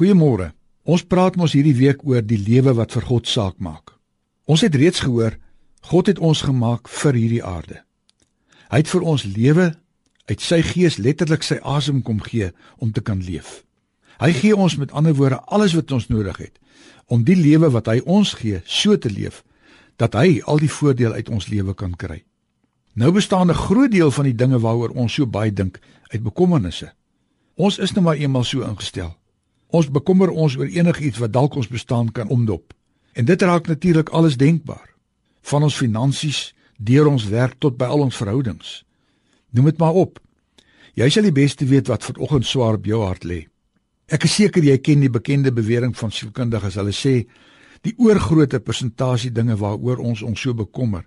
Goeiemôre. Ons praat mos hierdie week oor die lewe wat vir God saak maak. Ons het reeds gehoor God het ons gemaak vir hierdie aarde. Hy het vir ons lewe uit sy gees letterlik sy asem kom gee om te kan leef. Hy gee ons met ander woorde alles wat ons nodig het om die lewe wat hy ons gee so te leef dat hy al die voordeel uit ons lewe kan kry. Nou bestaan 'n groot deel van die dinge waaroor ons so baie dink uit bekommernisse. Ons is nou maar eenmal so ingestel. Ons bekommer ons oor enigiets wat dalk ons bestaan kan omdop. En dit raak natuurlik alles denkbaar. Van ons finansies, deur ons werk tot by al ons verhoudings. Noem dit maar op. Jy sal die beste weet wat vanoggend swaar op jou hart lê. Ek is seker jy ken die bekende bewering van sielkundiges. Hulle sê die oorgrootste persentasie dinge waaroor ons ons so bekommer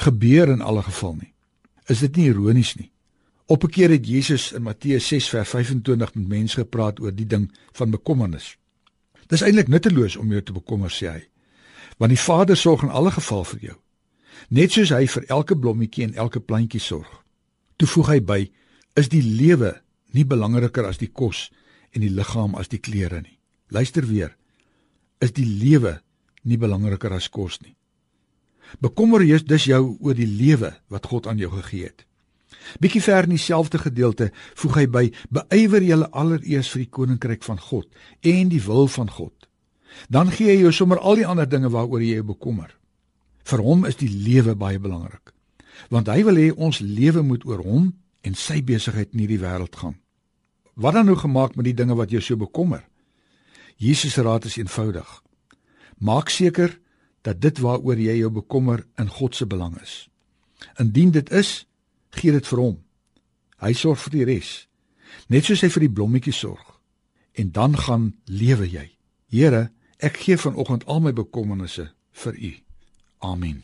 gebeur in alle geval nie. Is dit nie ironies nie? Op 'n keer het Jesus in Matteus 6 vers 25 met mense gepraat oor die ding van bekommernis. Dis eintlik nutteloos om jou te bekommer sê hy, want die Vader sorg in alle geval vir jou. Net soos hy vir elke blommetjie en elke plantjie sorg. Toe voeg hy by: Is die lewe nie belangriker as die kos en die liggaam as die klere nie. Luister weer. Is die lewe nie belangriker as kos nie? Bekommer jy dus jou oor die lewe wat God aan jou gegee het? Bietjie ver in dieselfde gedeelte voeg hy by: Beywer julle allereers vir die koninkryk van God en die wil van God. Dan gee hy jou sommer al die ander dinge waaroor jy jou bekommer. Vir hom is die lewe baie belangrik. Want hy wil hê ons lewe moet oor hom en sy besigheid in hierdie wêreld gaan. Wat dan nou gemaak met die dinge wat jou so bekommer? Jesus se raad is eenvoudig. Maak seker dat dit waaroor jy jou bekommer in God se belang is. Indien dit is, gee dit vir hom. Hy sorg vir die res. Net soos hy vir die blommetjies sorg. En dan gaan lewe jy. Here, ek gee vanoggend al my bekommernisse vir U. Amen.